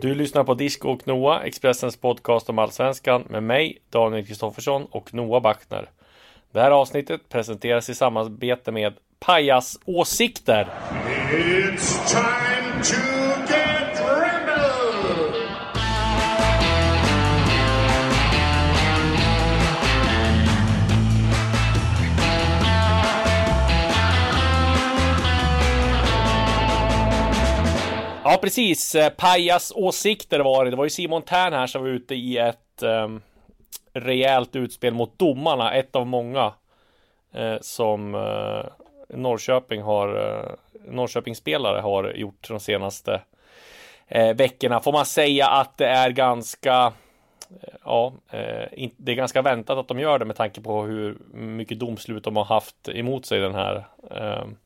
Du lyssnar på Disco och Noah, Expressens podcast om Allsvenskan med mig, Daniel Kristoffersson och Noah Backner. Det här avsnittet presenteras i samarbete med Pajas Åsikter. It's time to Ja, precis. Eh, Pajas åsikter var det. Det var ju Simon Tern här som var ute i ett um, rejält utspel mot domarna. Ett av många uh, som uh, Norrköping har uh, Norrköpingsspelare har gjort de senaste uh, veckorna. Får man säga att det är ganska Ja, det är ganska väntat att de gör det med tanke på hur mycket domslut de har haft emot sig den här ehm,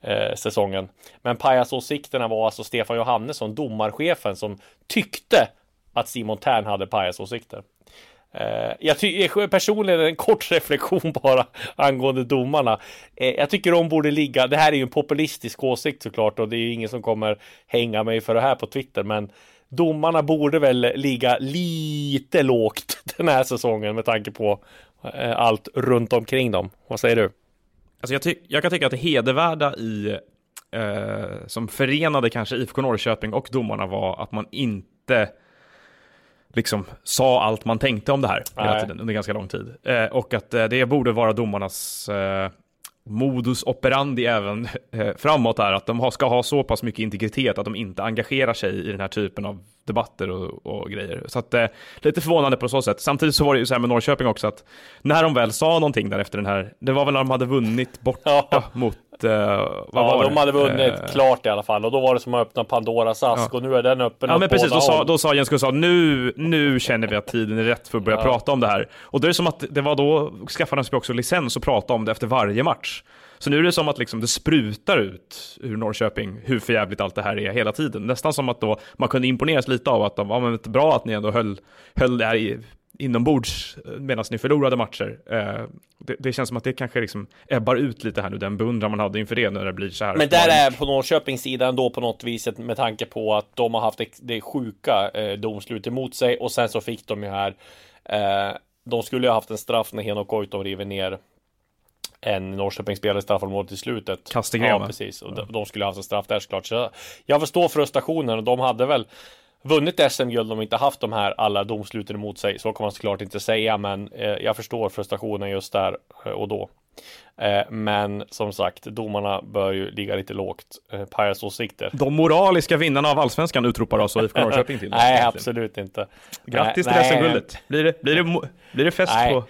eh, säsongen. Men pajasåsikterna var alltså Stefan Johannesson, domarchefen, som tyckte att Simon Tern hade pajasåsikter. Eh, jag tycker eh, personligen en kort reflektion bara angående domarna. Eh, jag tycker de borde ligga, det här är ju en populistisk åsikt såklart och det är ju ingen som kommer hänga mig för det här på Twitter, men domarna borde väl ligga lite lågt den här säsongen med tanke på eh, allt runt omkring dem. Vad säger du? Alltså jag, ty- jag kan tycka att det hedervärda i, eh, som förenade kanske IFK Norrköping och domarna var att man inte liksom sa allt man tänkte om det här hela tiden under ganska lång tid. Eh, och att eh, det borde vara domarnas eh, modus operandi även eh, framåt här, att de ska ha så pass mycket integritet att de inte engagerar sig i den här typen av debatter och, och grejer. Så att eh, lite förvånande på så sätt. Samtidigt så var det ju så här med Norrköping också att när de väl sa någonting där efter den här, det var väl när de hade vunnit borta Ja. mot, eh, vad Ja, de det? hade vunnit Eh, klart i alla fall och då var det som att öppna Pandoras ask Ja. och nu är den öppen Ja men precis, då sa, då sa Jens Gustafsson, nu, nu känner vi att tiden är rätt för att börja Ja. prata om det här. Och då är det som att det var då de sig också licens att prata om det efter varje match. Så nu är det som att liksom det sprutar ut ur Norrköping hur förjävligt allt det här är hela tiden. Nästan som att då man kunde imponeras lite av att de, ja, men bra att ni ändå höll, höll det här i, inombords medan ni förlorade matcher. Eh, det, det känns som att det kanske liksom ebbar ut lite här nu, den beundran man hade inför det när det blir så här. Men där är på Norrköpings sida ändå på något vis med tanke på att de har haft det sjuka eh, domslut emot sig och sen så fick de ju här eh, de skulle ju ha haft en straff när Henok Goitom river ner en Norrköpingsspelare i straffområdet i slutet. Kastegren, Ja, precis. Och de, de skulle ha haft en straff där såklart. Så jag förstår frustrationen och de hade väl vunnit SM-guld om de inte haft de här alla domsluten emot sig. Så kan man såklart inte säga, men eh, jag förstår frustrationen just där eh, och då. Eh, men som sagt, domarna bör ju ligga lite lågt. Eh, Pajas åsikter. De moraliska vinnarna av allsvenskan utropar alltså IFK Norrköping till. Nej, absolut inte. Grattis till Nej, SM-guldet. Blir det, blir, det, blir det fest Nej. på,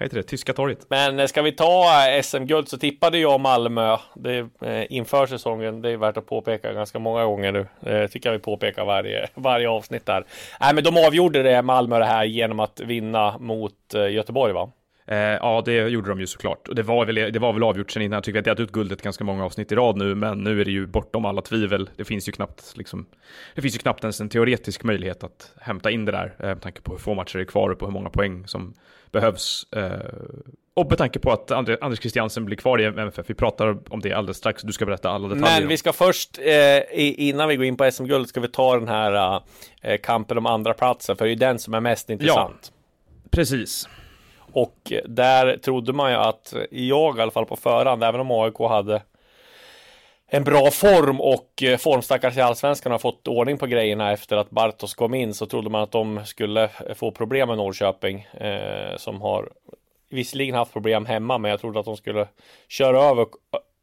vad heter det, Tyska torget? Men eh, ska vi ta eh, SM-guld så tippade jag Malmö det, eh, inför säsongen. Det är värt att påpeka ganska många gånger nu. Det tycker jag vi påpekar varje, varje avsnitt där. Nej, men de avgjorde det Malmö det här genom att vinna mot eh, Göteborg va? Eh, ja, det gjorde de ju såklart. Och det var väl, det var väl avgjort sen innan. Jag tycker att jag har delat ut guldet ganska många avsnitt i rad nu, men nu är det ju bortom alla tvivel. Det finns ju knappt, liksom, det finns ju knappt ens en teoretisk möjlighet att hämta in det där, eh, med tanke på hur få matcher det är kvar och på hur många poäng som behövs. Eh, och med tanke på att Andre, Anders Christiansen blir kvar i MFF. Vi pratar om det alldeles strax. Du ska berätta alla detaljer. Men vi ska först, eh, innan vi går in på SM-guld, ska vi ta den här eh, kampen om andra platsen för det är ju den som är mest intressant. Precis. Och där trodde man ju att, jag i alla fall på förhand, även om AIK hade en bra form och eh, formstackars i Allsvenskan har fått ordning på grejerna efter att Bartos kom in så trodde man att de skulle eh, få problem med Norrköping eh, som har visserligen haft problem hemma men jag trodde att de skulle köra över,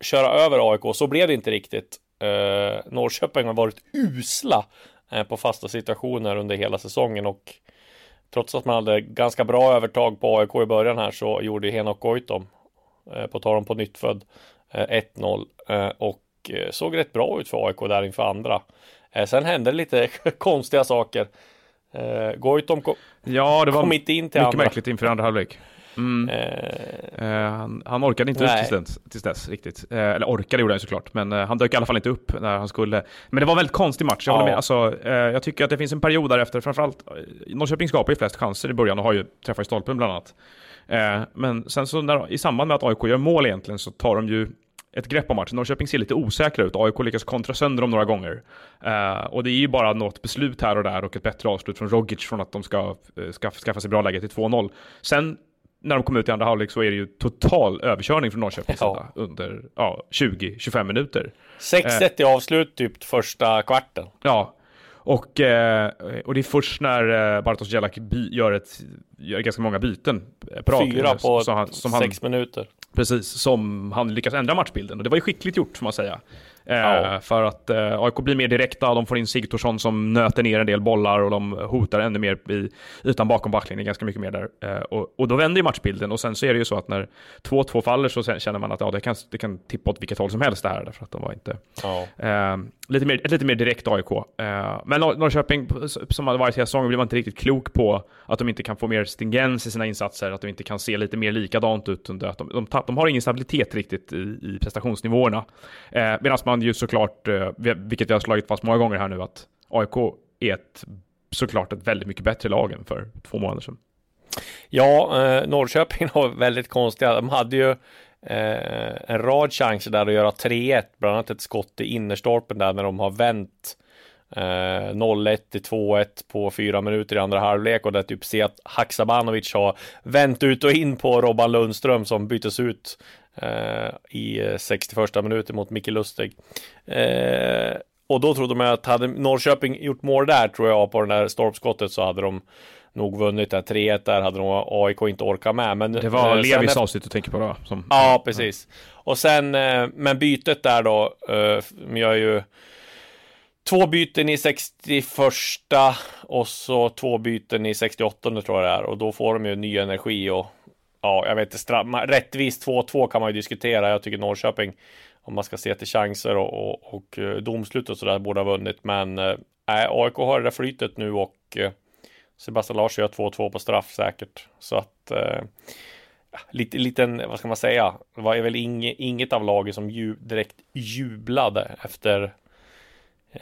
köra över AIK. Så blev det inte riktigt. Eh, Norrköping har varit usla eh, på fasta situationer under hela säsongen och trots att man hade ganska bra övertag på AIK i början här så gjorde Henok Goitom eh, på tal om på nyttfödd eh, 1-0 eh, och eh, såg rätt bra ut för AIK där inför andra. Sen hände det lite konstiga saker. Eh, Goitom kom, Ja, det var kom inte in till mycket andra. märkligt inför andra halvlek. Mm. Eh, Eh, han, han orkade inte tills dess, tills dess riktigt. Eh, eller orkade gjorde han såklart, men eh, han dök i alla fall inte upp när han skulle. Men det var en väldigt konstig match, jag håller Ja. med. Alltså, eh, jag tycker att det finns en period därefter, framförallt eh, Norrköping skapar ju flest chanser i början och har ju träffat i stolpen bland annat. Eh, men sen så när, i samband med att AIK gör mål egentligen så tar de ju ett grepp om matchen. Norrköping ser lite osäkra ut. AIK lyckas kontra sönder dem några gånger. Uh, och det är ju bara något beslut här och där och ett bättre avslut från Rogic från att de ska uh, skaffa, skaffa sig bra läge till 2-0. Sen när de kom ut i andra halvlek så är det ju total överkörning från Norrköpings ja. sida under ja, 20-25 minuter. 6-1 uh, i avslut typ första kvarten. Ja, och, eh, och det är först när eh, Bartosz Jelak gör, ett, gör ganska många byten på rad. Fyra på han, sex han, minuter. Precis, som han lyckas ändra matchbilden. Och det var ju skickligt gjort får man säga. Ja. För att eh, AIK blir mer direkta, de får in Sigthorsson som nöter ner en del bollar och de hotar ännu mer i ytan bakom backlinjen, ganska mycket mer där. Eh, och, och, då vänder ju matchbilden och sen så är det ju så att när 2-2 faller så känner man att ja, det, kan, det kan tippa åt vilket håll som helst det här, därför att de var inte... Ja. Lite mer, ett lite mer direkt AIK. Eh, men Norrköping, som har varit hela säsongen, blir man inte riktigt klok på att de inte kan få mer stringens i sina insatser, att de inte kan se lite mer likadant ut under att de, de, de, de har ingen stabilitet riktigt i, i prestationsnivåerna. Eh, Medan man ju såklart, eh, vilket vi har slagit fast många gånger här nu, att AIK är ett, såklart ett väldigt mycket bättre lag än för två månader sedan. Ja, eh, Norrköping var väldigt konstiga. De hade ju eh, en rad chanser där att göra 3-1, bland annat ett skott i innerstolpen där när de har vänt eh, 0-1 till 2-1 på fyra minuter i andra halvlek och där typ se att Haksabanovic har vänt ut och in på Robban Lundström som byttes ut eh, i 61 eh, minuten mot Micke Lustig. Eh, och då trodde man att hade Norrköping gjort mål där tror jag på det där stolpskottet så hade de nog vunnit där 3-1 där hade nog AIK inte orkat med. Men, det var eh, Levis avslut du tänker på då? Som, ja, precis. Och sen, eh, men bytet där då, eh, gör ju två byten i 61 och så två byten i 68 tror jag det är. Och då får de ju ny energi och ja, jag vet inte, rättvist 2-2 kan man ju diskutera. Jag tycker Norrköping, om man ska se till chanser och, och, och eh, domslut och sådär, borde ha vunnit. Men äh, AIK har det där flytet nu och äh, Sebastian Larsson gör 2-2 på straff säkert. Så att äh, lite, liten, vad ska man säga, det var väl inget, inget av lagen som ju, direkt jublade efter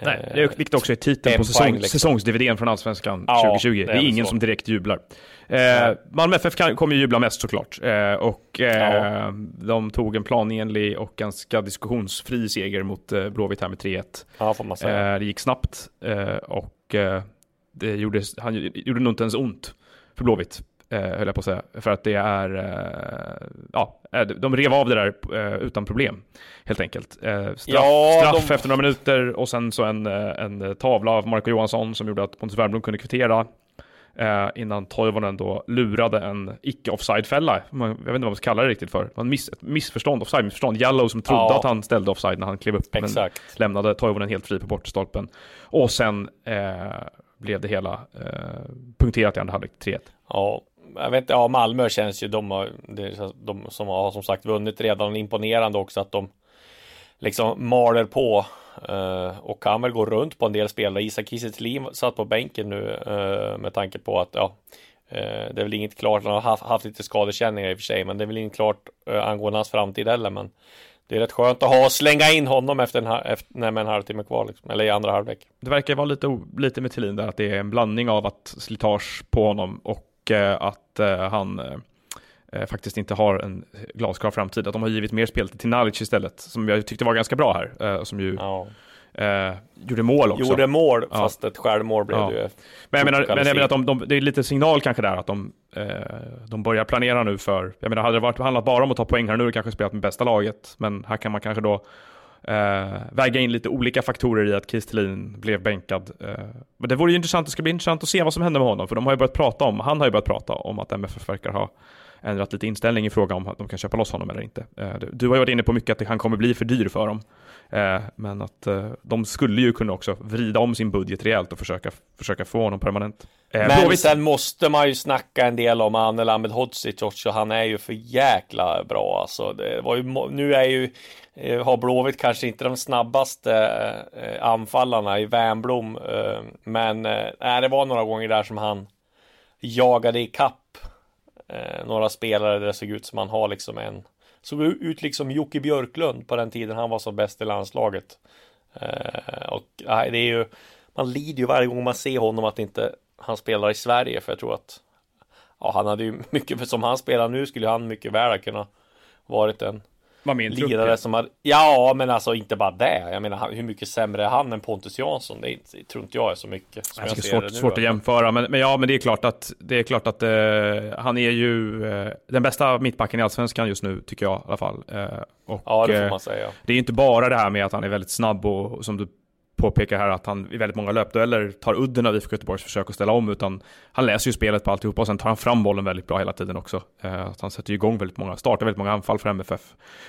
Nej, det är vilket också är titeln på säsong, liksom. säsongsdividén från Allsvenskan ja, 2020. Det är, det är ingen så. som direkt jublar. Eh, Malmö FF kan, kommer ju jubla mest såklart. Eh, och eh, ja. de tog en planenlig och ganska diskussionsfri seger mot eh, Blåvitt här med 3-1. Ja. Eh, det gick snabbt eh, och eh, det gjorde, han, gjorde nog inte ens ont för Blåvitt eh, höll jag på att säga. För att det är, eh, ja, de rev av det där eh, utan problem. Helt enkelt. Eh, straff, ja, straff de... efter några minuter och sen så en, eh, en tavla av Marco Johansson som gjorde att Pontus Wernbloom kunde kvittera. Eh, innan Toivonen då lurade en icke-offside-fälla. Jag vet inte vad man ska kalla det riktigt för. Det miss, missförstånd, offside-missförstånd. Jallow som trodde ja. att han ställde offside när han klev upp, Exakt. men lämnade Toivonen helt fri på bortstolpen. Och sen eh, blev det hela eh, punkterat i andra halvlek, 3-1. Ja, jag vet inte, ja Malmö känns ju, de, har, de som har som sagt vunnit redan imponerande också att de liksom maler på eh, och kan väl gå runt på en del spelare. Isak Kiese satt på bänken nu eh, med tanke på att ja, eh, det är väl inget klart. Han har haft, haft lite skadekänningar i och för sig, men det är väl inget klart eh, angående hans framtid heller. Men det är rätt skönt att ha och slänga in honom efter en, efter, med en halvtimme kvar, liksom, eller i andra halvlek. Det verkar vara lite, lite med Thelin där, att det är en blandning av att slitage på honom och Eh, att eh, han eh, faktiskt inte har en glasklar framtid. Att de har givit mer spel till Nalic istället, som jag tyckte var ganska bra här. som ju ja. Eh, gjorde mål också. Gjorde mål, ja. fast ett självmål blev ja. det ju. Men jag menar, men jag menar att de, de, det är lite signal kanske där att de, eh, de börjar planera nu för, jag menar hade det varit, handlat bara om att ta poäng här nu, kanske spelat med bästa laget, men här kan man kanske då eh, väga in lite olika faktorer i att Kristelin blev bänkad. Eh, men det vore ju intressant, det ska bli intressant att se vad som händer med honom, för de har ju börjat prata om, han har ju börjat prata om att MFF verkar ha ändrat lite inställning i fråga om att de kan köpa loss honom eller inte. Eh, du har ju varit inne på mycket att han kommer bli för dyr för dem. Eh, men att eh, de skulle ju kunna också vrida om sin budget rejält och försöka, försöka få honom permanent. Men Blåvitt. sen måste man ju snacka en del om Anel Ahmedhodzic också. Han är ju för jäkla bra alltså. Det var ju, nu är ju har Blåvitt kanske inte de snabbaste anfallarna i Wernbloom. Men det var några gånger där som han jagade i kapp eh, några spelare där det såg ut som han har liksom en såg ut liksom Jocke Björklund på den tiden han var som bäst i landslaget. Eh, och nej, det är ju man lider ju varje gång man ser honom att inte han spelar i Sverige för jag tror att ja, han hade ju mycket som han spelar nu skulle han mycket väl kunna varit en var med i en trupp, lirare ja. som har Ja men alltså inte bara det Jag menar hur mycket sämre är han än Pontus Jansson Det, är det tror inte jag är så mycket som Jag det ser är svårt, nu, svårt att jämföra, men, men ja, men det är klart att, det är klart att eh, han är ju eh, den bästa mittbacken i Allsvenskan just nu, tycker jag i alla fall. Eh, och, Ja det får eh, man säga Det är inte bara det här med att han är väldigt snabb och som du påpekar här att han i väldigt många löpdueller tar udden av IFK Göteborgs försök att ställa om utan han läser ju spelet på alltihopa och sen tar han fram bollen väldigt bra hela tiden också. Eh, han sätter ju igång väldigt många, startar väldigt många anfall för MFF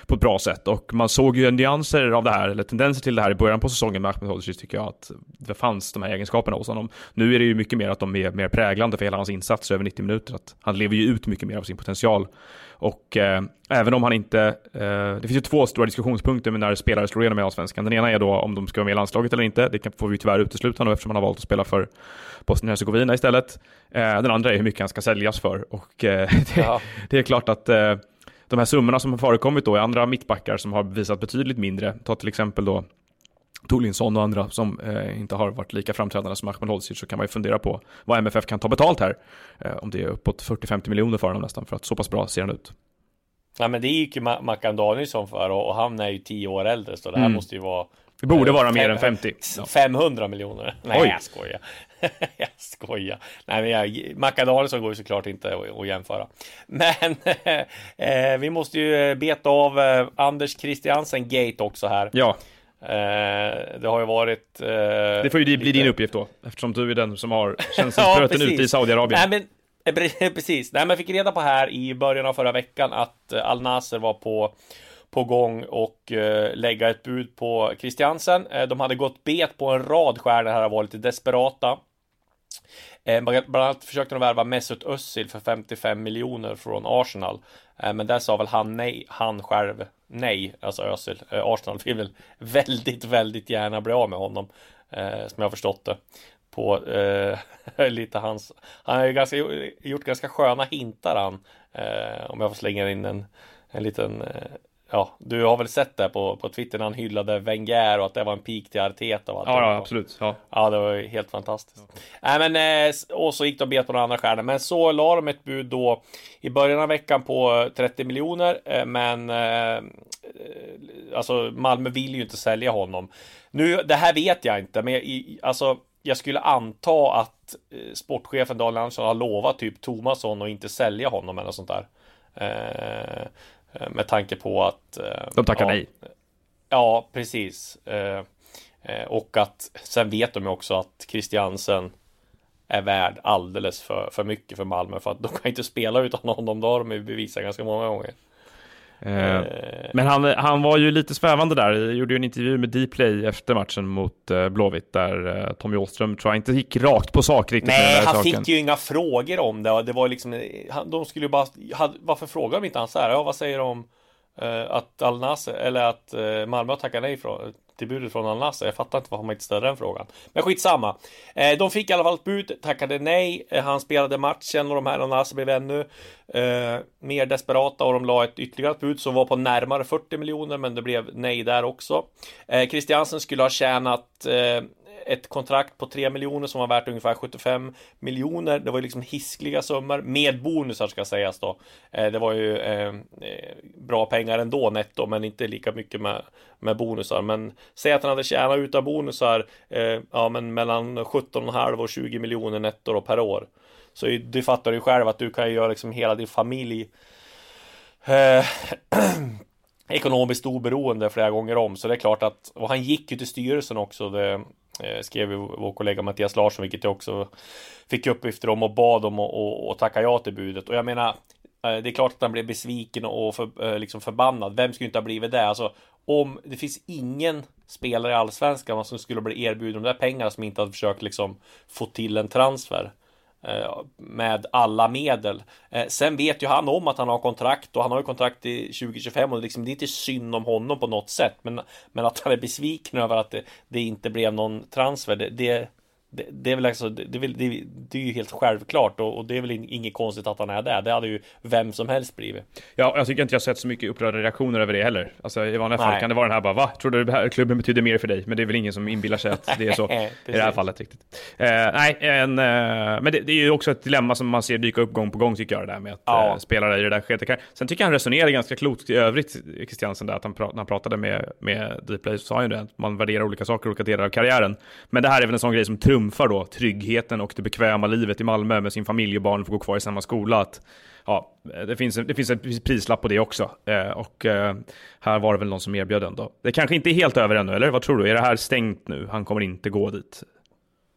på ett bra sätt och man såg ju nyanser av det här, eller tendenser till det här i början på säsongen med Ahmed Hodzic tycker jag att det fanns de här egenskaperna hos honom. Nu är det ju mycket mer att de är mer präglande för hela hans insatser över 90 minuter, att han lever ju ut mycket mer av sin potential och eh, även om han inte... Eh, det finns ju två stora diskussionspunkter med när spelare slår igenom i Allsvenskan. Den ena är då om de ska vara med i landslaget eller inte. Det kan, får vi tyvärr utesluta nu eftersom han har valt att spela för Bosnien-Hercegovina istället. Eh, den andra är hur mycket han ska säljas för. Och eh, det, Ja. det är klart att eh, de här summorna som har förekommit då i andra mittbackar som har visat betydligt mindre. Ta till exempel då Tolinsson och andra som eh, inte har varit lika framträdande som Ahmed Hodzic så kan man ju fundera på vad MFF kan ta betalt här. Eh, om det är uppåt 40-50 miljoner för honom nästan för att så pass bra ser han ut. Nej men det gick ju Ma- Mackan Danielsson för och, och han är ju 10 år äldre så det här Mm. måste ju vara Det borde vara Eh, mer än 50. Ja. 500 miljoner. Nej, Oj. jag skojar. jag skojar. Nej, men jag, Mackan Danielsson går ju såklart inte att, att jämföra. Men eh, vi måste ju beta av eh, Anders Christiansen Gate också här. ja, Eh, det har ju varit... Eh, det får ju bli lite- din uppgift då eftersom du är den som har Ja, känselspröten precis. ute i Saudiarabien. Nej, men eh, pre- precis. Nej, men jag fick reda på här i början av förra veckan att eh, Al Nasser var på på gång och eh, lägga ett bud på Christiansen. Eh, de hade gått bet på en rad stjärnor här och var lite desperata. Eh, bland annat försökte de värva Mesut Özil för 55 miljoner från Arsenal. Eh, men där sa väl han nej, han själv nej, alltså Özil. Eh, Arsenal vill väl väldigt, väldigt gärna bli av med honom. Eh, som jag förstått det. På eh, lite hans, han har ju ganska, gjort ganska sköna hintar han. Eh, om jag får slänga in en, en liten eh, Ja, du har väl sett det på, på Twitter när han hyllade Wenger och att det var en peak till Arteta och allt Ja, ja, absolut. Ja. Ja, det var ju helt fantastiskt. Nej, men eh, och så gick de bet på några andra stjärnor. Men så la de ett bud då i början av veckan på 30 miljoner. eh, Men eh, alltså Malmö vill ju inte sälja honom. Nu, det här vet jag inte, men i- alltså jag skulle anta att eh, sportchefen Daniel Andersson har lovat typ Tomasson och inte sälja honom eller sånt där. Eh, med tanke på att eh, De tackar ja, nej. Ja, precis. Eh, och att sen vet de ju också att Christiansen är värd alldeles för, för mycket för Malmö för att de kan inte spela utan honom. Det har de ju bevisat ganska många gånger. Eh, Eh, Men han, han var ju lite svävande där. Jag gjorde ju en intervju med Dplay efter matchen mot eh, Blåvitt där eh, Tommy Åström tror jag inte gick rakt på sak riktigt Nej, han saken. fick ju inga frågor om det. Det var liksom, han- de skulle ju bara, varför frågar de inte han så här? Ja, vad säger de om Eh, att Al Nasser, eller att eh, Malmö har tackat nej från, till budet från Al Nasser. Jag fattar inte varför man inte ställer den frågan. Men skitsamma. Eh, de fick i alla fall ett bud, tackade nej. Eh, han spelade matchen och de här Al Nasser blev ännu mer desperata och de la ett ytterligare bud som var på närmare 40 miljoner, men det blev nej där också. Eh, Christiansen skulle ha tjänat ett kontrakt på 3 miljoner som var värt ungefär 75 miljoner. Det var ju liksom hiskliga summor med bonusar ska sägas då. Eh, det var ju eh, eh, bra pengar ändå netto, men inte lika mycket med, med bonusar. Men säg att han hade tjänat utan bonusar, ja men mellan 17,5 och 20 miljoner netto då per år. Så du fattar ju själv att du kan ju göra liksom hela din familj eh, ekonomiskt oberoende flera gånger om. Så det är klart att, och han gick ju till styrelsen också. Det Eh, skrev ju vår kollega Mattias Larsson, vilket jag också fick uppgifter om och bad om och, och, och tacka ja till budet. Och jag menar, eh, det är klart att han blev besviken och för, eh, liksom förbannad. Vem skulle inte ha blivit det? Alltså, om det finns ingen spelare i allsvenskan som skulle bli erbjuden de där pengarna som inte hade försökt liksom få till en transfer eh, Eh, med alla medel. Eh, sen vet ju han om att han har kontrakt och han har ju kontrakt i 2025 och liksom, det är inte synd om honom på något sätt. Men, men att han är besviken över att det, det inte blev någon transfer, det, det, det, det är väl alltså, det, det, det, det är ju helt självklart och, och det är väl in- inget konstigt att han är där. Det hade ju vem som helst blivit. Ja, jag tycker inte jag sett så mycket upprörda reaktioner över det heller. Alltså i vanliga fall kan det vara den här bara va? Tror du här klubben betyder mer för dig? Men det är väl ingen som inbillar sig att det är så i det här fallet riktigt. Eh, nej, en, eh, men det, det är ju också ett dilemma som man ser dyka upp gång på gång tycker jag det där med att Ja. eh, spelare i det där skedet. Sen tycker jag han resonerar ganska klokt i övrigt, Christiansen, där att han, pra- när han pratade med, med Dplay så sa han ju det, att man värderar olika saker olika delar av karriären. Men det här är väl en sån grej som trumfar då tryggheten och det bekväma livet i Malmö med sin familj och barn får gå kvar i samma skola. Att, ja, det finns, det finns en prislapp på det också. Eh, och eh, här var det väl någon som erbjöd den då. Det kanske inte är helt över ännu, eller vad tror du? Är det här stängt nu? Han kommer inte gå dit?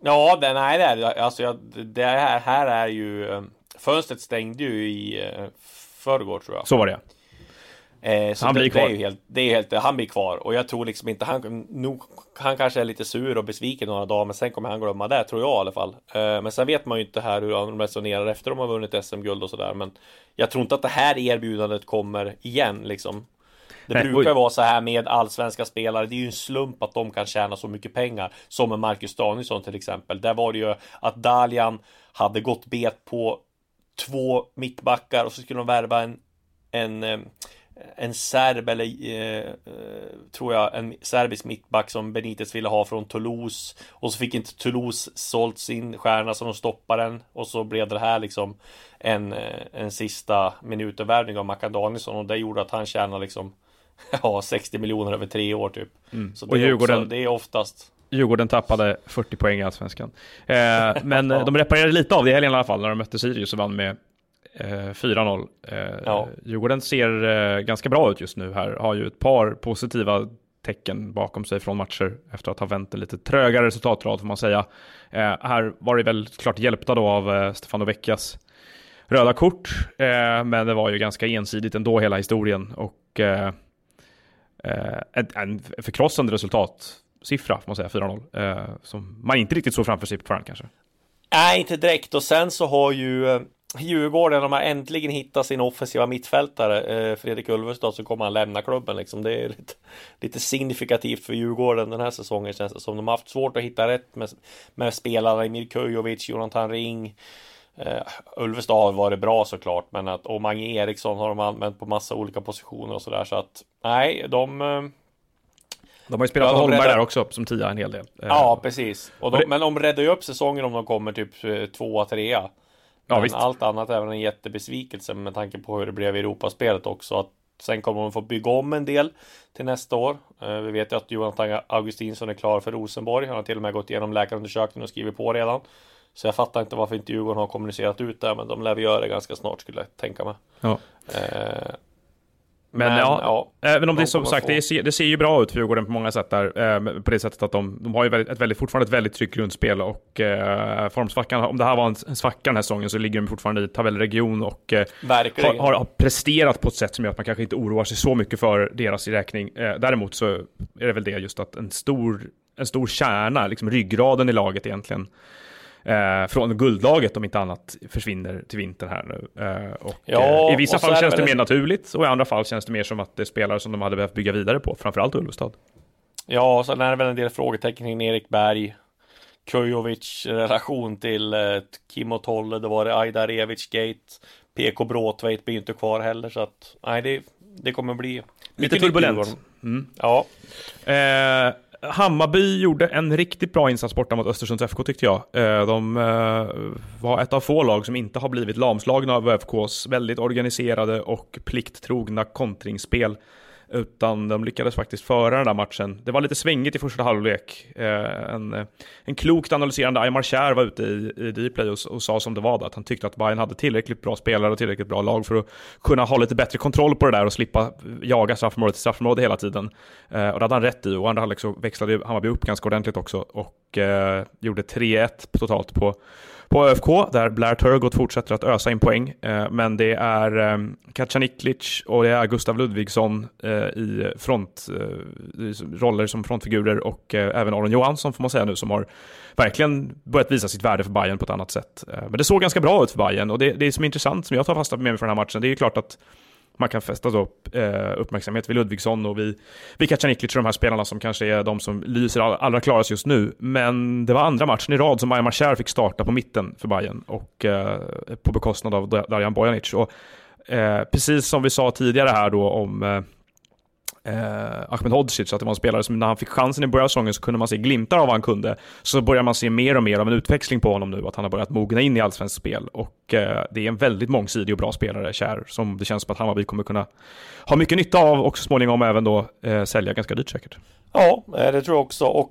Ja, det, nej det är det. Alltså det här, här är ju eh, Fönstret stängde ju i eh, förrgår tror jag. Så var det Eh, Han det, blir Det kvar. är ju helt, det är helt, han blir kvar och jag tror liksom inte han, nog, han kanske är lite sur och besviken några dagar men sen kommer han glömma det tror jag i alla fall. Eh, men sen vet man ju inte här hur de resonerar efter de har vunnit SM-guld och sådär men jag tror inte att det här erbjudandet kommer igen liksom. Det Nej, brukar ju och- vara så här med allsvenska spelare. Det är ju en slump att de kan tjäna så mycket pengar. Som med Marcus Danielsson till exempel. Där var det ju att Dalian hade gått bet på två mittbackar och så skulle de värva en en, eh, en serb eller eh, eh, tror jag en serbisk mittback som Benitez ville ha från Toulouse. Och så fick inte Toulouse sålt sin stjärna så de stoppade den. Och så blev det här liksom en, eh, en sista minutenvärvning av Mackan Danielsson. Och det gjorde att han tjänade liksom ja, 60 miljoner över tre år typ. Så det, Och Djurgården- också, det är oftast Djurgården tappade 40 poäng i Allsvenskan. Eh, men eh, de reparerade lite av det i helgen i alla fall. När de mötte Sirius och vann med 4-0. Eh, Ja. Djurgården ser eh, ganska bra ut just nu här. Har ju ett par positiva tecken bakom sig från matcher efter att ha vänt en lite trögare resultatrad får man säga. Eh, här var det väl klart hjälpta då av eh, Stefano Vecchias röda kort, eh, men det var ju ganska ensidigt ändå hela historien och eh, eh, en, förkrossande resultatsiffra får man säga, 4-0, eh, som man inte riktigt såg framför sig på förhand kanske. Nej, inte direkt. Och sen så har ju eh, Djurgården, de har äntligen hittat sin offensiva mittfältare. Eh, Fredrik Ulvestad, så kommer han lämna klubben liksom. Det är lite, lite signifikativt för Djurgården den här säsongen känns det som. De har haft svårt att hitta rätt med, med spelarna Emir Kujovic, Jonathan Ring. Uh, Ulvestad har varit bra såklart, men att och Mange Eriksson har de använt på massa olika positioner och sådär. Så att nej, de... eh, De har ju spelat Ja, Holmberg räddar- där också som tia en hel del. Ja, precis. Och de, och det- Men de räddar ju upp säsongen om de kommer typ tvåa, trea. Ja, Men visst. allt annat är väl en jättebesvikelse med tanke på hur det blev i Europaspelet också. Att sen kommer de få bygga om en del till nästa år. Eh, Vi vet ju att Jonathan Augustinsson är klar för Rosenborg. Han har till och med gått igenom läkarundersökningen och skrivit på redan. Så jag fattar inte varför inte Djurgården har kommunicerat ut det, men de lär vi göra det ganska snart skulle jag tänka mig. Ja. Eh, Men, ja, även om de det som sagt, det ser, det ser ju bra ut för Djurgården på många sätt där. Eh, på det sättet att de, de har ju väldigt, ett väldigt, fortfarande ett väldigt tryggt grundspel och eh, formsvackan, om det här var en, en svacka den här säsongen så ligger de fortfarande i tabellregion och eh, har, har, har presterat på ett sätt som gör att man kanske inte oroar sig så mycket för deras räkning. Eh, däremot så är det väl det just att en stor, en stor kärna, liksom ryggraden i laget egentligen, eh, från guldlaget om inte annat försvinner till vintern här nu. Eh, och, Ja, eh, I vissa och fall det känns det väl mer naturligt och i andra fall känns det mer som att det är spelare som de hade behövt bygga vidare på, framförallt Ulvestad. Ja, sen är det väl en del frågetecken kring Erik Berg. Kujovic relation till eh, Kim och Tolle. Det var det Aida Revic Gate. PK Bråtveit blir inte kvar heller så att nej, det, det kommer bli Lite turbulent. Mm. Ja, Eh, Hammarby gjorde en riktigt bra insats borta mot Östersunds FK tyckte jag. Eh, de eh, var ett av få lag som inte har blivit lamslagna av ÖFKs väldigt organiserade och plikttrogna kontringsspel. Utan de lyckades faktiskt föra den där matchen. Det var lite svängigt i första halvlek. Eh, en, eh, en klokt analyserande Aymar Kjaer var ute i, i Dplay och, och sa som det var, då, att han tyckte att Bayern hade tillräckligt bra spelare och tillräckligt bra lag för att kunna ha lite bättre kontroll på det där och slippa jaga straffområde till straffområde hela tiden. Eh, och det hade han rätt i och andra halvlek så växlade Hammarby upp ganska ordentligt också och eh, gjorde 3-1 totalt på, på ÖFK där Blair Turgott fortsätter att ösa in poäng. Eh, men det är ehm, Kacaniklic och det är Gustav Ludvigsson eh, i front, eh, roller som frontfigurer och även Aron Johansson får man säga nu som har verkligen börjat visa sitt värde för Bayern på ett annat sätt. Men det såg ganska bra ut för Bayern och det, det som är intressant som jag tar fasta med mig för den här matchen det är ju klart att man kan fästa då, eh, uppmärksamhet vid Ludvigsson och vid, vid Kacaniklic och de här spelarna som kanske är de som lyser all, allra klarast just nu. Men det var andra matchen i rad som Maja Cher fick starta på mitten för Bayern och eh, på bekostnad av Darjan Bojanic. Och, eh, precis som vi sa tidigare här då om eh, eh, Ahmed Hodzic, att det var en spelare som när han fick chansen i början av säsongen så kunde man se glimtar av vad han kunde. Så börjar man se mer och mer av en utväxling på honom nu, att han har börjat mogna in i allsvenskt spel. Och eh, det är en väldigt mångsidig och bra spelare, Kär, som det känns som att Hammarby kommer kunna ha mycket nytta av och så småningom även då eh, sälja ganska dyrt säkert. Ja, eh, det tror jag också. Och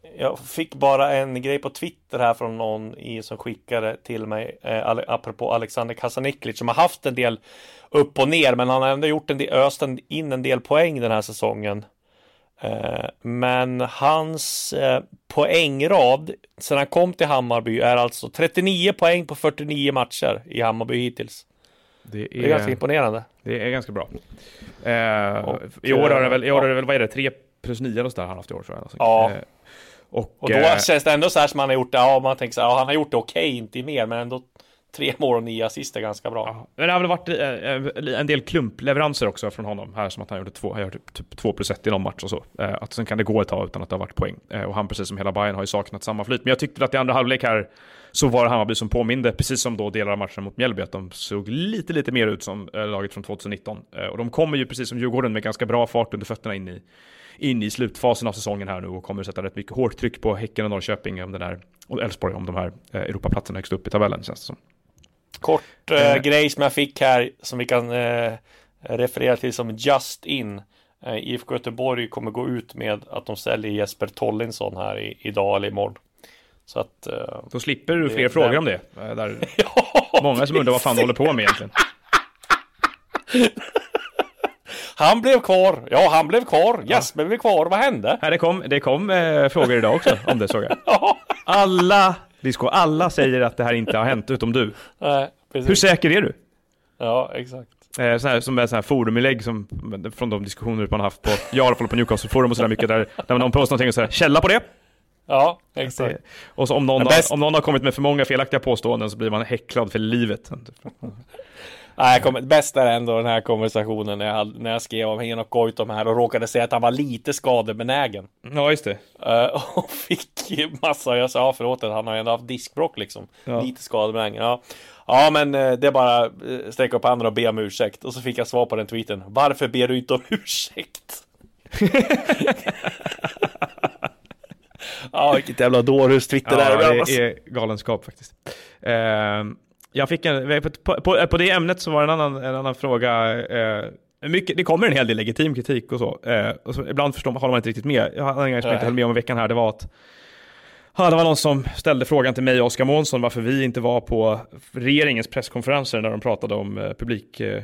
Eh, jag fick bara en grej på Twitter här från någon i, som skickade till mig eh, apropå Alexander Kasaniklic som har haft en del upp och ner men han har ändå gjort en del, öst in en del poäng den här säsongen. Eh, men hans eh, poängrad sedan han kom till Hammarby är alltså 39 poäng på 49 matcher i Hammarby hittills. Det är, det är ganska imponerande. Det är ganska bra. Eh, och, I år har det väl, i år är det väl, vad är det, 3 plus 9 eller sådär han haft i år tror jag. Ja. Eh, och, och då äh, känns det ändå så här som han har gjort det, ja man tänker så här, ja, han har gjort det okej, okay, inte mer, men ändå tre mål och nio assist är ganska bra. Ja, men det har väl varit äh, en del klumpleveranser också från honom här, som att han gjorde två, han gjorde typ två plus ett i någon match och så. Äh, att sen kan det gå ett tag utan att det har varit poäng. Och han, precis som hela Bayern har ju saknat samma flyt. Men jag tyckte att i andra halvlek här så var det Hammarby som påminde, precis som då delar av matchen mot Mjällby, att de såg lite, lite mer ut som laget från 2019. och de kommer ju precis som Djurgården med ganska bra fart under fötterna in i in i slutfasen av säsongen här nu och kommer sätta rätt mycket hårt tryck på Häcken och Norrköping om den här, och Elfsborg om de här eh, Europaplatserna högst upp i tabellen känns det som. Kort eh, eh. grej som jag fick här som vi kan eh, referera till som Just In. Eh, IFK Göteborg kommer gå ut med att de säljer Jesper Tollinsson här i, idag eller imorgon. Så att... Eh, Då slipper du fler frågor om det. Eh, där ja, många som undrar vad fan du håller på med egentligen. Han blev kvar. Ja, han blev kvar. Jesper ja. blev kvar. Vad hände? Ja, det kom, det kom eh, frågor idag också om det såg jag. ja. Alla, Disco, alla säger att det här inte har hänt utom du. Nej, precis. Hur säker är du? Ja, exakt. Eh, här, som är så här foruminlägg som, från de diskussioner man har haft på, jag har i alla fall på Newcastle forum och sådär mycket där, där någon postar någonting och säger källa på det. Ja, exakt. Och så om någon, har, om någon har kommit med för många felaktiga påståenden så blir man häcklad för livet. Nej, kom, bäst är ändå den här konversationen när jag, när jag skrev om Henok Goitom här och råkade säga att han var lite skadebenägen. Ja, just det. Uh, och fick massa, jag sa förlåt, han har ju ändå haft diskbrock liksom. Ja. Lite skadebenägen. Ja. ja, men uh, det är bara uh, sträcka upp handen och be om ursäkt. Och så fick jag svar på den tweeten. Varför ber du inte om ursäkt? Ja, vilket jävla dårhus Twitter ja, är. det är galenskap faktiskt. Uh, jag fick en, på, på, på, det ämnet så var det en annan, en annan fråga. Eh, mycket, det kommer en hel del legitim kritik och så. Eh, och så ibland förstår, håller man inte riktigt med. Jag hade en grej som jag inte höll med om i veckan här. Det var att Ja, det var någon som ställde frågan till mig och Oskar Månsson varför vi inte var på regeringens presskonferenser när de pratade om eh, publik, Eh,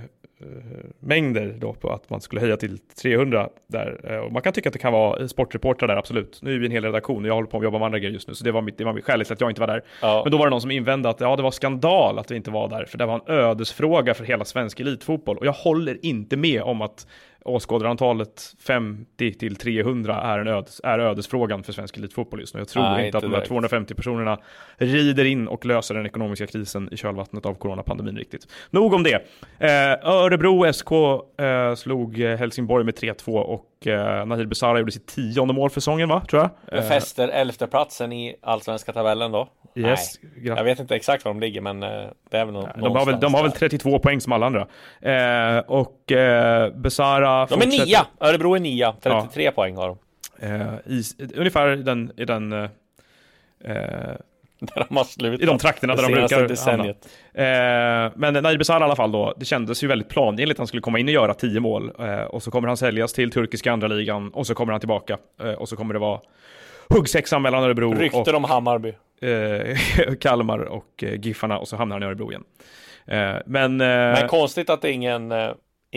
mängder då på att man skulle höja till 300 där. Eh, och man kan tycka att det kan vara sportreportrar där, absolut. Nu är vi en hel redaktion och jag håller på att jobba med andra grejer just nu, så det var mitt, det var mitt skälet att jag inte var där. Ja. Men då var det någon som invände att ja, det var skandal att vi inte var där, för det var en ödesfråga för hela svensk elitfotboll. Och jag håller inte med om att åskådarantalet 50 till 300 är, en ödes, är ödesfrågan för svensk elitfotboll just nu. Jag tror Nej, inte att de här 250 personerna rider in och löser den ekonomiska krisen i kölvattnet av coronapandemin riktigt. Nog om det. Eh, Örebro SK eh, slog Helsingborg med 3-2 och eh, Nahir Besara gjorde sitt tionde mål för säsongen va, tror jag. Eh, Fäster elfte platsen i allsvenska tabellen då. Yes, jag vet inte exakt var de ligger, men eh, det är väl någon, de, har väl, de har väl 32 poäng som alla andra. Eh, och eh, Besara De är fortsätter... nia! Örebro är nia, 33 ja. poäng har de. Eh, i, ungefär i den, i den eh, där de har slutat. I de trakterna där de brukar hamna. Eh, men Nair Besara i alla fall då, det kändes ju väldigt planenligt att han skulle komma in och göra 10 mål. Eh, och så kommer han säljas till turkiska andra ligan och så kommer han tillbaka. Eh, och så kommer det vara huggsexan mellan Örebro Rykten och... om Hammarby. Eh, Kalmar och eh, Giffarna och så hamnar han i Örebro igen. Eh, men, men konstigt att ingen,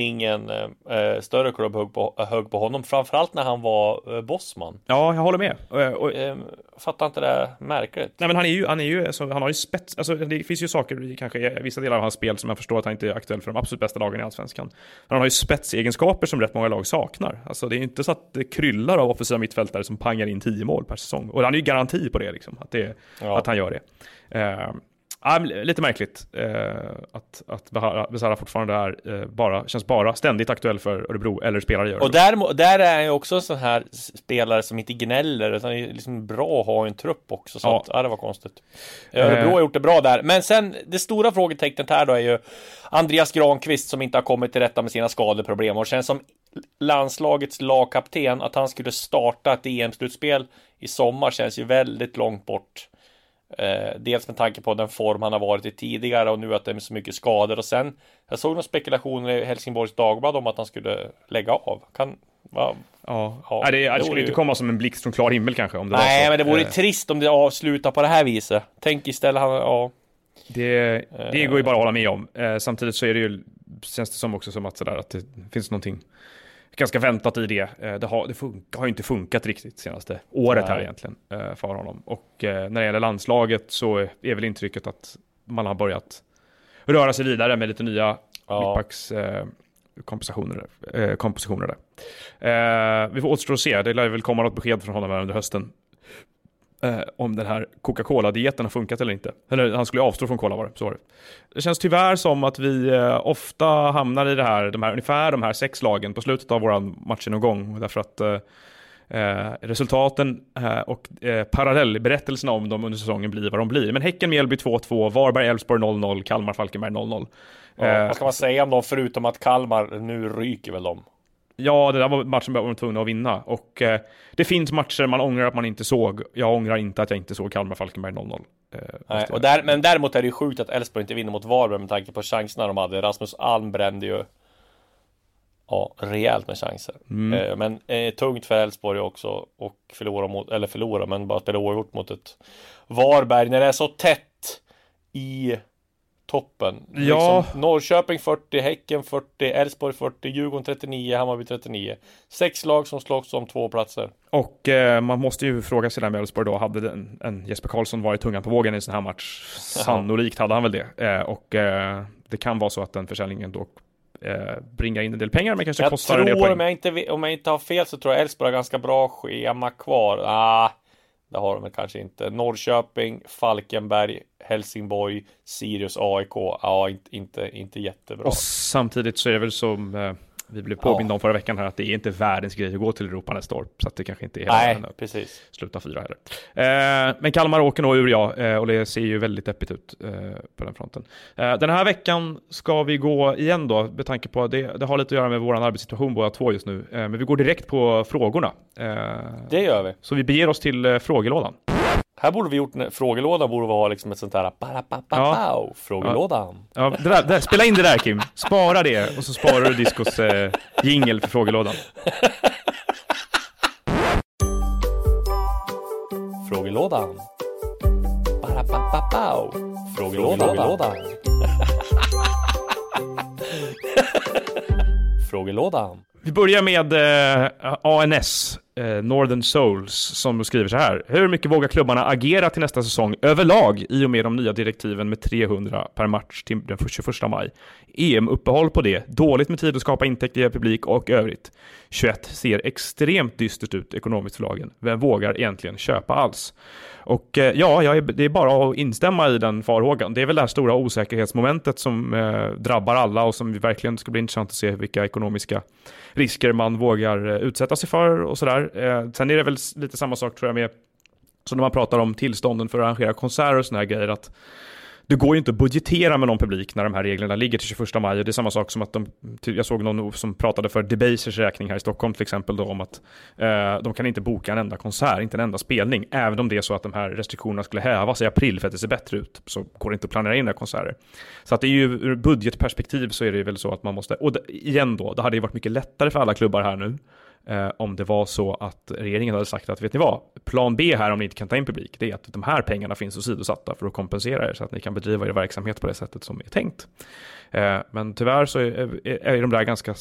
ingen eh, större klubb högg på, högg på honom. Framförallt när han var eh, bossman. Ja, jag håller med. Och, och, Eh, fattar inte det märkligt. Nej men han är ju, han är ju, alltså, han har ju spets, alltså det finns ju saker i kanske vissa delar av hans spel som jag förstår att han inte är aktuell för de absolut bästa lagen i Allsvenskan. Men han har ju spetsegenskaper som rätt många lag saknar. Alltså det är ju inte så att det kryllar av offensiva mittfältare som pangar in 10 mål per säsong. Och han är ju garanti på det liksom, att, det, Ja. att han gör det. Eh, ja, lite märkligt eh, att, att Besara fortfarande är eh, bara, känns bara ständigt aktuell för Örebro, eller spelar i Örebro. Och där, där är han ju också en sån här spelare som inte gnäller utan är liksom bra att ha en trupp också. Så Ja. att, ja, det var konstigt. Örebro Eh. har gjort det bra där. Men sen det stora frågetecknet här då är ju Andreas Granqvist som inte har kommit till rätta med sina skadeproblem och känns som landslagets lagkapten att han skulle starta ett EM-slutspel i sommar känns ju väldigt långt bort. Eh, dels med tanke på den form han har varit i tidigare och nu att det är så mycket skador och sen jag såg några spekulationer i Helsingborgs Dagblad om att han skulle lägga av. Kan, va, Ja, Ja, Nej, det, det det skulle vore inte ju- komma som en blixt från klar himmel kanske. Om det Nej, men det vore Eh, trist om det avslutar på det här viset. Tänk istället han, ja. Det, det går ju bara att hålla med om. Eh, samtidigt så är det ju, känns det som också som att, sådär, att det finns någonting ganska väntat i det. Eh, det, har, det fun- har inte funkat riktigt senaste året här Nej. egentligen eh, för honom. Och eh, när det gäller landslaget så är väl intrycket att man har börjat röra sig vidare med lite nya Ja. mittbacks kompositioner, eh, kompositioner där. Eh, vi får återstå att se, det lär väl komma något besked från honom här under hösten. Eh, om den här Coca-Cola-dieten har funkat eller inte. Eller han skulle avstå från cola var det, så var det. Det känns tyvärr som att vi eh, ofta hamnar i det här, de här, ungefär de här sex lagen på slutet av våran matchgenomgång. Därför att eh, eh, resultaten eh, och eh, parallellberättelserna om dem under säsongen blir vad de blir. Men Häcken, Mjällby 2-2, Varberg, Elfsborg 0-0, Kalmar, Falkenberg 0-0. ja. Eh, Vad ska man säga om dem förutom att Kalmar nu ryker väl dem? Ja, det där var matchen var tvungna att vinna. Och eh, det finns matcher man ångrar att man inte såg. Jag ångrar inte att jag inte såg Kalmar-Falkenberg 0-0. Eh, Nej, och där, men däremot är det ju sjukt att Elfsborg inte vinner mot Varberg med tanke på chanserna de hade. Rasmus Alm brände ju Ja, rejält med chanser. Mm. Eh, men eh, tungt för Elfsborg också och förlora mot, eller förlora, men bara spela oavgjort mot ett Varberg när det är så tätt i toppen. Ja. Liksom, Norrköping 40, Häcken 40, Elfsborg 40, Djurgården 39, Hammarby 39. Sex lag som slåss om två platser. Och eh, man måste ju fråga sig där med Elfsborg då, hade den, en Jesper Karlsson varit tungan på vågen i en sån här match? Sannolikt hade han väl det. Eh, och eh, det kan vara så att den försäljningen då eh, bringar in en del pengar, men kanske Jag kostar en del tror, poäng. om jag, inte, ve- om jag inte har fel, så tror jag Elfsborg har ganska bra schema kvar. Ah, det har de väl kanske inte. Norrköping, Falkenberg, Helsingborg, Sirius, AIK. Ja, inte, inte, inte jättebra. Och samtidigt så är det väl som eh, vi blev påminda om förra veckan här, att det är inte världens grej att gå till Europa nästa år. Så att det kanske inte är hela Nej, precis. sluta fyra heller. Eh, men Kalmar åker nog ur ja, eh, och det ser ju väldigt deppigt ut eh, på den fronten. Eh, den här veckan ska vi gå igen då, med tanke på att det, det har lite att göra med vår arbetssituation båda två just nu. Eh, men vi går direkt på frågorna. Det gör vi. så vi beger oss till frågelådan. Här borde vi gjort en frågelådan borde vara liksom ett sånt ba, Ja. frågelådan. Ja, det där, det där, spela in det där Kim, spara det och så sparar du Discos eh, jingel för frågelådan. Frågelådan. Bara, ba, ba, ba, frågelådan. Frågelådan. Frågelådan. Vi börjar med eh, ANS, Eh, Northern Souls, som skriver så här. Hur mycket vågar klubbarna agera till nästa säsong överlag i och med de nya direktiven med 300 per match till den 21 maj? EM-uppehåll på det, dåligt med tid att skapa intäkter i publik och övrigt. 21 ser extremt dystert ut ekonomiskt för lagen. Vem vågar egentligen köpa alls? Och eh, ja, jag är, det är bara att instämma i den farhågan. Det är väl det här stora osäkerhetsmomentet som eh, drabbar alla och som verkligen ska bli intressant att se vilka ekonomiska risker man vågar eh, utsätta sig för och sådär. Eh, sen är det väl lite samma sak tror jag med som när man pratar om tillstånden för att arrangera konserter och såna här grejer att det går ju inte att budgetera med någon publik när de här reglerna ligger till 21 maj. Och Det är samma sak som att de, jag såg någon som pratade för Debasers räkning här i Stockholm till exempel då om att eh, de kan inte boka en enda konsert, inte en enda spelning, även om det är så att de här restriktionerna skulle hävas i april för att det ser bättre ut, så går det inte att planera in några konserter. Så att det är ju ur budgetperspektiv så är det väl så att man måste, och det, igen då, det hade ju varit mycket lättare för alla klubbar här nu eh, om det var så att regeringen hade sagt att vet ni vad, plan B här om ni inte kan ta in publik, det är att de här pengarna finns åsidosatta för att kompensera er så att ni kan bedriva er verksamhet på det sättet som är tänkt. Eh, men tyvärr så är, är, är de där ganska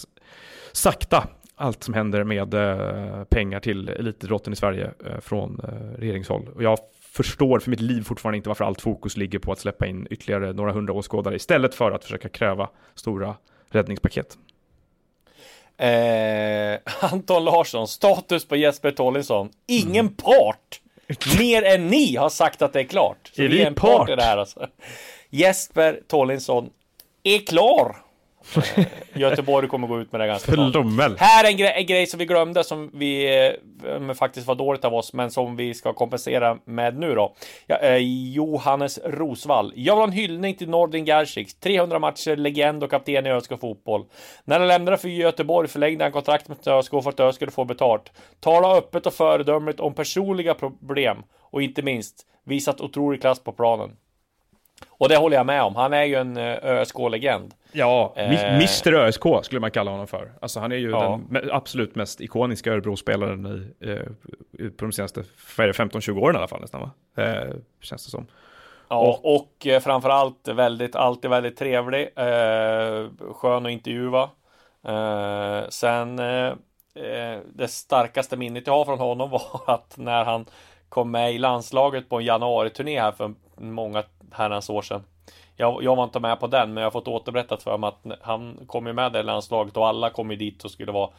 sakta allt som händer med eh, pengar till elitidrotten i Sverige eh, från eh, regeringshåll. Och jag förstår för mitt liv fortfarande inte varför allt fokus ligger på att släppa in ytterligare några hundra åskådare istället för att försöka kräva stora räddningspaket. Eh, Anton Larsson, status på Jesper Tollinsson. Ingen mm. part! Mer än ni har sagt att det är klart. Så är vi en part? part i det här alltså. Jesper Tollinsson är klar. Eh, Göteborg kommer gå ut med det ganska snart. Här är en, gre en grej som vi glömde som vi eh, faktiskt var dåligt av oss, men som vi ska kompensera med nu då. Ja, eh, Johannes Rosvall. Jag vill ha en hyllning till Nordin Gerzic. 300 matcher, legend och kapten i ÖSK fotboll. När han lämnade för Göteborg förlängde han kontrakt med ÖSK för att ÖSK skulle få betalt. Tala öppet och föredömligt om personliga problem och inte minst visat otrolig klass på planen. Och det håller jag med om. Han är ju en eh, ÖSK-legend. Ja, eh, Mr ÖSK skulle man kalla honom för. Alltså han är ju ja. den absolut mest ikoniska Örebro-spelaren i, eh, på de senaste 15-20 åren i alla fall nästan va? Eh, känns det som. Ja, och, och eh, framförallt väldigt, alltid väldigt trevlig. Eh, skön att intervjua. Eh, sen eh, det starkaste minnet jag har från honom var att när han kom med i landslaget på en januari-turné här för många herrans år sedan. Jag, jag var inte med på den, men jag har fått återberättat för mig att han kom ju med i landslaget och alla kom ju dit och skulle vara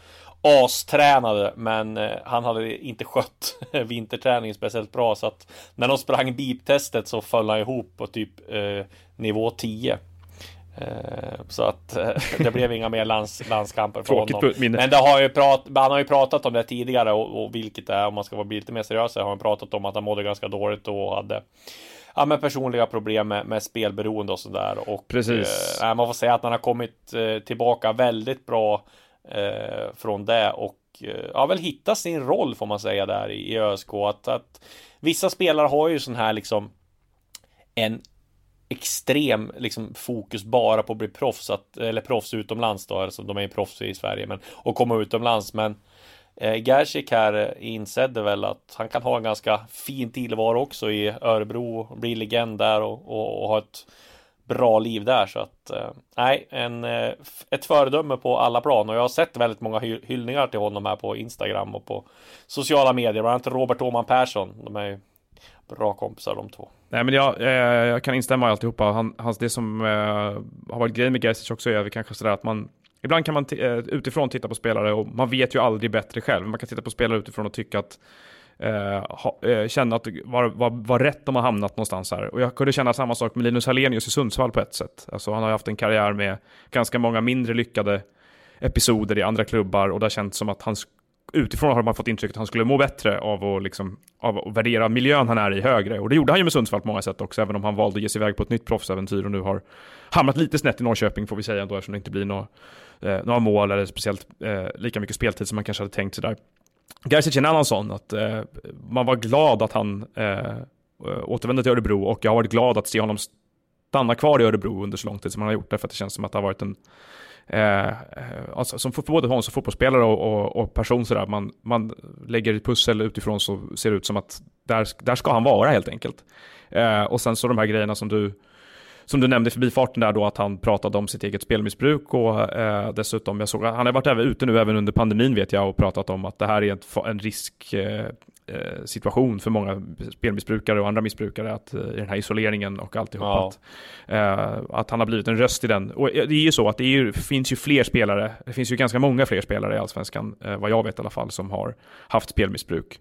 astränade, men eh, han hade inte skött vinterträningen speciellt bra så att när de sprang beep-testet så föll han ihop på typ eh, nivå 10. Eh, så att eh, det blev inga mer lands, landskamper för honom. Men det har ju prat, han har ju pratat om det tidigare och, och vilket det är om man ska vara lite mer seriös har han pratat om att han mådde ganska dåligt och hade ja, men personliga problem med, med spelberoende och sådär. Och Precis. Eh, man får säga att han har kommit eh, tillbaka väldigt bra eh, från det och eh, ja, väl hittat sin roll får man säga där i, i ÖSK. Att, att vissa spelare har ju sån här liksom en extrem liksom, fokus bara på att bli proffs, att, eller proffs utomlands då, alltså de är ju proffs i Sverige, men och komma utomlands, men Eh, Gerzik här eh, insedde väl att han kan ha en ganska fin tillvaro också i Örebro, bli legend där och, och, och ha ett bra liv där så att eh, nej, en, eh, ett föredöme på alla plan och jag har sett väldigt många hy hyllningar till honom här på Instagram och på sociala medier, bland annat Robert Åman Persson. De är ju bra kompisar de två. Nej men jag, eh, jag kan instämma i alltihopa. Han, hans, det som eh, har varit grejen med Gerzic också är kanske sådär att man Ibland kan man eh, utifrån titta på spelare och man vet ju aldrig bättre själv. Man kan titta på spelare utifrån och tycka att eh, ha, eh, känna att var, var, var rätt de har hamnat någonstans här. Och jag kunde känna samma sak med Linus Hallenius i Sundsvall på ett sätt. Alltså han har haft en karriär med ganska många mindre lyckade episoder i andra klubbar och det har känts som att han utifrån har man fått intrycket att han skulle må bättre av att, liksom, av att värdera miljön han är i högre. Och det gjorde han ju med Sundsvall på många sätt också, även om han valde att ge sig iväg på ett nytt proffsäventyr och nu har hamnat lite snett i Norrköping får vi säga ändå, eftersom det inte blir några, eh, några mål eller speciellt eh, lika mycket speltid som man kanske hade tänkt sig där. Gerzic är en annan sån, att eh, man var glad att han eh, eh, återvände till Örebro och jag har varit glad att se honom stanna kvar i Örebro under så lång tid som han har gjort, därför att det känns som att det har varit en Eh, alltså, som för både honom som fotbollsspelare och, och, och person sådär, man, man lägger ett pussel utifrån så ser det ut som att där, där ska han vara helt enkelt. Eh, och sen så de här grejerna som du som du nämnde i förbifarten där då att han pratade om sitt eget spelmissbruk och eh, dessutom jag såg han har varit även ute nu även under pandemin vet jag och pratat om att det här är ett, en risk eh, situation för många spelmissbrukare och andra missbrukare att eh, i den här isoleringen och alltihop ja. att, eh, att han har blivit en röst i den. Och det är ju så att det ju, finns ju fler spelare, det finns ju ganska många fler spelare i Allsvenskan, eh, vad jag vet i alla fall, som har haft spelmissbruk.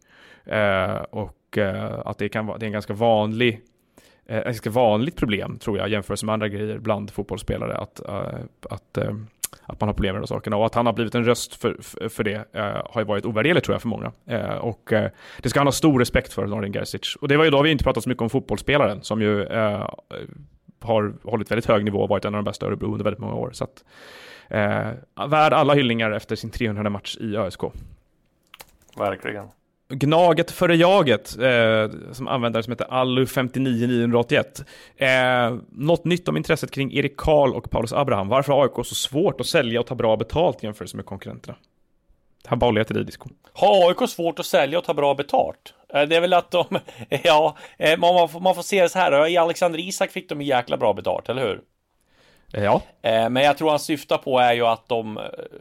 och att det, kan vara, det är en ganska vanlig ett ganska vanligt problem tror jag jämfört med andra grejer bland fotbollsspelare att, att att man har problem med de sakerna. Och att han har blivit en röst för, för, för det eh, har ju varit ovärderligt tror jag för många. Eh, och eh, det ska han ha stor respekt för, Nordin Gerzic. Och det var ju då vi inte pratat så mycket om fotbollsspelaren som ju eh, har hållit väldigt hög nivå och varit en av de bästa Örebro under väldigt många år. Så att, eh, värd alla hyllningar efter sin 300 match i ÖSK. Verkligen. Gnaget före jaget, eh, som användare som heter Allu59981. Eh, något nytt om intresset kring Erik Karl och Paulus Abraham. Varför har AIK så svårt att sälja och ta bra betalt jämfört med konkurrenterna? Här bollar jag till dig Disco. Har AIK svårt att sälja och ta bra betalt? Eh, Det är väl att de, ja, eh, man får, man får se det så här. I Alexander Isak fick de jäkla bra betalt, eller hur? Eh, Ja, Men jag tror han syftar på är ju att de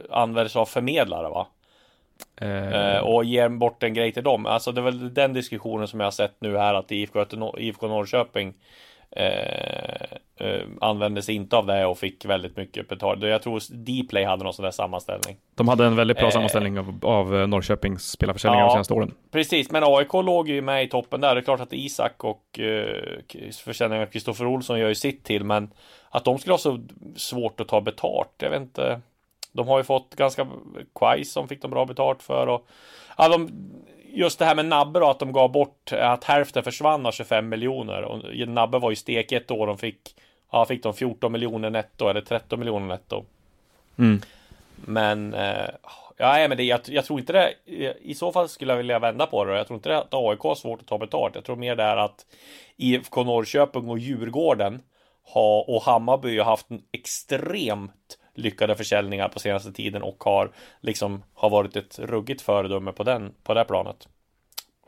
använder sig av förmedlare, va? Eh, Eh, och ger bort en grej till dem. Alltså det är väl den diskussionen som jag har sett nu här att IFK, IFK Norrköping eh, eh, använde sig inte av det och fick väldigt mycket betalt. Jag tror Dplay hade någon sån där sammanställning. de hade en väldigt bra eh, sammanställning av, av eh, Norrköpings spelarförsäljningar Ja. de senaste åren. Precis, men AIK låg ju med i toppen där. Det är klart att Isak och eh, försäljningen av Kristoffer Olsson gör ju sitt till, men att de skulle ha så svårt att ta betalt, jag vet inte. De har ju fått ganska Quais som fick de bra betalt för och ja, de, just det här med Nabbe då, att de gav bort att hälften försvann av 25 miljoner och Nabbe var ju stek ett år. De fick, ja, fick de 14 miljoner netto eller 13 miljoner netto. Mm. Men, eh, ja, men det, jag, jag tror inte det. I så fall skulle jag vilja vända på det. Jag tror inte det att AIK har svårt att ta betalt. Jag tror mer det är att IFK Norrköping och Djurgården har, och Hammarby har haft en extremt lyckade försäljningar på senaste tiden och har liksom har varit ett ruggigt föredöme på den på det planet.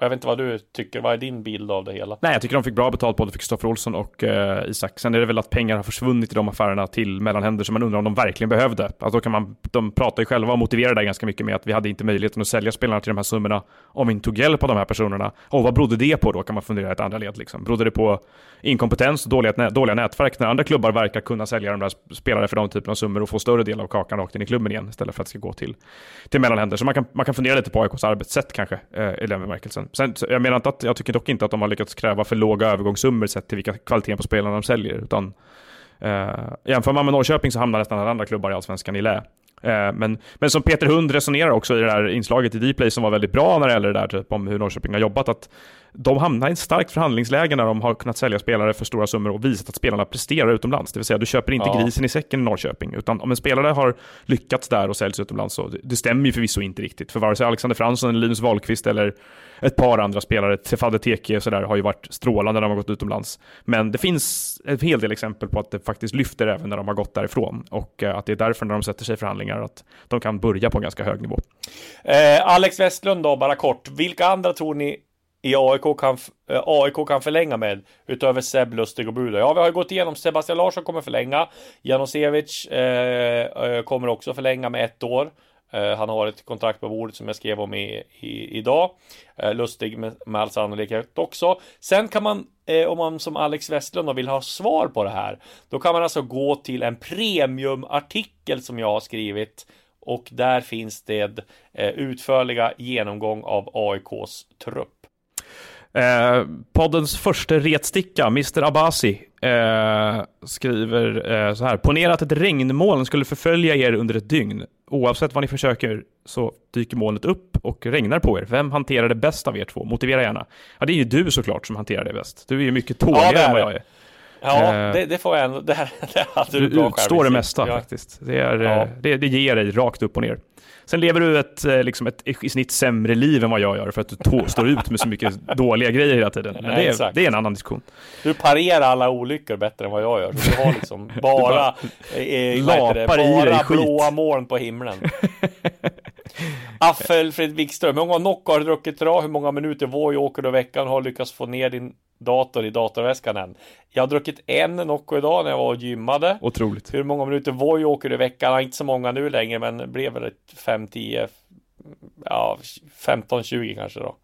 Och jag vet inte vad du tycker. Vad är din bild av det hela? Nej, jag tycker de fick bra betalt både för Kristoffer Olsson och eh, Isak. Sen är det väl att pengar har försvunnit i de affärerna till mellanhänder som man undrar om de verkligen behövde. Alltså då kan man, de pratar ju själva och motiverar det ganska mycket med att vi hade inte möjligheten att sälja spelarna till de här summorna om vi inte tog hjälp av de här personerna. Och vad berodde det på då, kan man fundera i ett andra led. Liksom. Berodde det på inkompetens och dåliga, dåliga nätverk när andra klubbar verkar kunna sälja de där spelarna spelare för de typen av summor och få större del av kakan rakt in i klubben igen istället för att det ska gå till, till mellanhänder. Så man kan, man kan fundera lite på AIKs arbetssätt kanske eh, i den bemärkelsen. Sen, jag menar inte att, jag tycker dock inte att de har lyckats kräva för låga övergångssummor sett till vilka kvaliteten på spelarna de säljer, utan eh, jämför man med Norrköping så hamnar nästan alla andra klubbar i Allsvenskan i lä. Eh, Men, men som Peter Hund resonerar också i det där inslaget i Dplay som var väldigt bra när det gäller det där typ, om hur Norrköping har jobbat, att de hamnar i ett starkt förhandlingsläge när de har kunnat sälja spelare för stora summor och visat att spelarna presterar utomlands. Det vill säga, du köper inte Ja. grisen i säcken i Norrköping, utan om en spelare har lyckats där och säljs utomlands så det, stämmer ju förvisso inte riktigt. För vare sig Alexander Fransson, Linus Wahlqvist eller ett par andra spelare, Tefade Teke och sådär, har ju varit strålande när de har gått utomlands. Men det finns en hel del exempel på att det faktiskt lyfter även när de har gått därifrån och eh, att det är därför när de sätter sig i förhandlingar att de kan börja på en ganska hög nivå. Eh, Alex Westlund då, bara kort. Vilka andra tror ni i AIK kan, eh, AIK kan förlänga med utöver Seb, Lustig och Buda? Ja, vi har ju gått igenom Sebastian Larsson kommer förlänga. Janosevic eh, eh, kommer också förlänga med ett år. Eh, han har ett kontrakt på bordet som jag skrev om i, i, idag. Eh, Lustig med, med all sannolikhet också. Sen kan man, eh, om man som Alex Westlund vill ha svar på det här, då kan man alltså gå till en premiumartikel som jag har skrivit och där finns det eh, utförliga genomgång av AIKs trupp. Eh, poddens första retsticka, Mr. Abasi, eh, skriver eh, så här. Ponera att ett regnmoln skulle förfölja er under ett dygn. Oavsett vad ni försöker så dyker molnet upp och regnar på er. Vem hanterar det bäst av er två? Motivera gärna. Ja, det är ju du såklart som hanterar det bäst. Du är ju mycket tåligare är än vad jag är. Ja, Eh, det, det får jag ändå. Det, här, det hade Du du bra utstår det självinsikt. mesta ja. faktiskt. Det, är, eh, Ja. det, det ger dig rakt upp och ner. Sen lever du ett, eh, liksom ett i snitt sämre liv än vad jag gör för att du tå- står ut med så mycket dåliga grejer hela tiden. Men Nej, det, är, det är en annan diskussion. Du parerar alla olyckor bättre än vad jag gör. Så du har liksom bara, eh, det, lapar i dig bara skit. blåa moln på himlen. Affelfred Wikström, hur många Nocco har du druckit idag? Hur många minuter Voi åker du i veckan? Har du lyckats få ner din dator i datorväskan än? Jag har druckit en Nocco idag när jag var och gymmade. Otroligt. Hur många minuter Voi åker du i veckan? Inte så många nu längre, men det blev väl ett 5, 10, ja 15, 20 kanske då.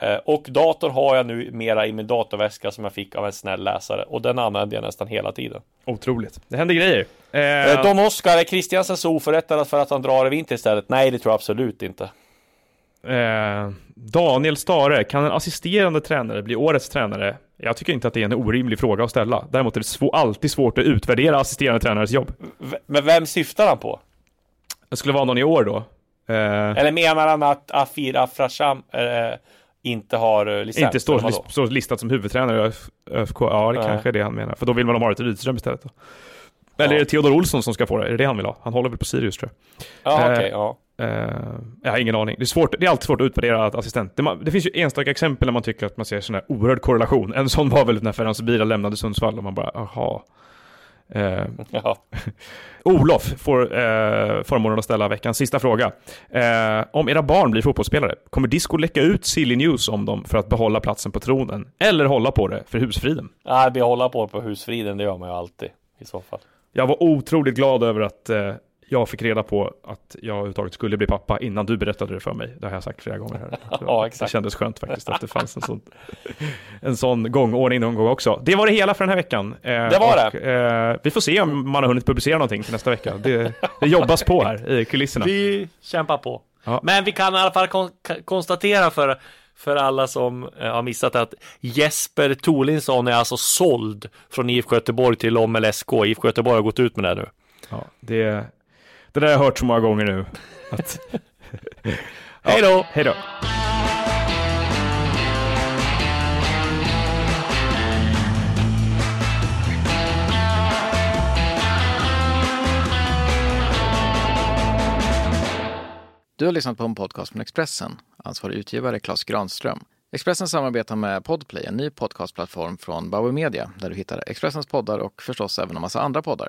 Eh, Och datorn har jag nu mera i min datorväska som jag fick av en snäll läsare och den använder jag nästan hela tiden. Otroligt. Det händer grejer. Eh, Eh, Don Oskar, är Christiansen så oförrättad för att han drar i vinter istället? Nej, det tror jag absolut inte. Eh, Daniel Stare, kan en assisterande tränare bli årets tränare? Jag tycker inte att det är en orimlig fråga att ställa. Däremot är det svå- alltid svårt att utvärdera assisterande tränares jobb. V- men vem syftar han på? Det skulle vara någon i år då. Eh, Eller menar han att Afir Afrasham eh, inte har eh, licens? inte står, eller vadå? lis- står listad som huvudtränare i Öf- ÖFK. Ja, det Nej. kanske är det han menar. För då vill man ha Marit Rydström istället. Då. Eller Ja. är det Theodor Olsson som ska få det? Är det det han vill ha? Han håller väl på Sirius tror jag. Ja, Eh, okej, ja. Eh, jag har ingen aning. Det är, svårt, det är alltid svårt att utvärdera assistent. Det, man, det finns ju enstaka exempel när man tycker att man ser sån här oerhörd korrelation. En sån var väl när Ferhan Subira lämnade Sundsvall och man bara, aha. Eh, Ja. Olof får eh, förmånen att ställa veckans sista fråga. Eh, om era barn blir fotbollsspelare, kommer Disco läcka ut silly news om dem för att behålla platsen på tronen? Eller hålla på det för husfriden? Nej, vi håller på på husfriden, det gör man ju alltid i så fall. Jag var otroligt glad över att eh, jag fick reda på att jag överhuvudtaget skulle bli pappa innan du berättade det för mig. Det har jag sagt flera gånger. Här. Ja, exakt. Det kändes skönt faktiskt att det fanns en sån, en sån gångordning någon gång också. Det var det hela för den här veckan. Eh, Det var och, Eh, vi får se om man har hunnit publicera någonting till nästa vecka. Det, det jobbas på här i kulisserna. Vi kämpar på. Ja. Men vi kan i alla fall kon konstatera för, för alla som eh, har missat att Jesper Tolinsson är alltså såld från IFK Göteborg till Lommel SK. IFK Göteborg har gått ut med det nu. Ja, det, det där har jag hört så många gånger nu. Att, Hej då! hej då! Du har lyssnat på en podcast från Expressen. Ansvarig utgivare Klas Granström. Expressen samarbetar med Podplay, en ny podcastplattform från Bauer Media, där du hittar Expressens poddar och förstås även en massa andra poddar.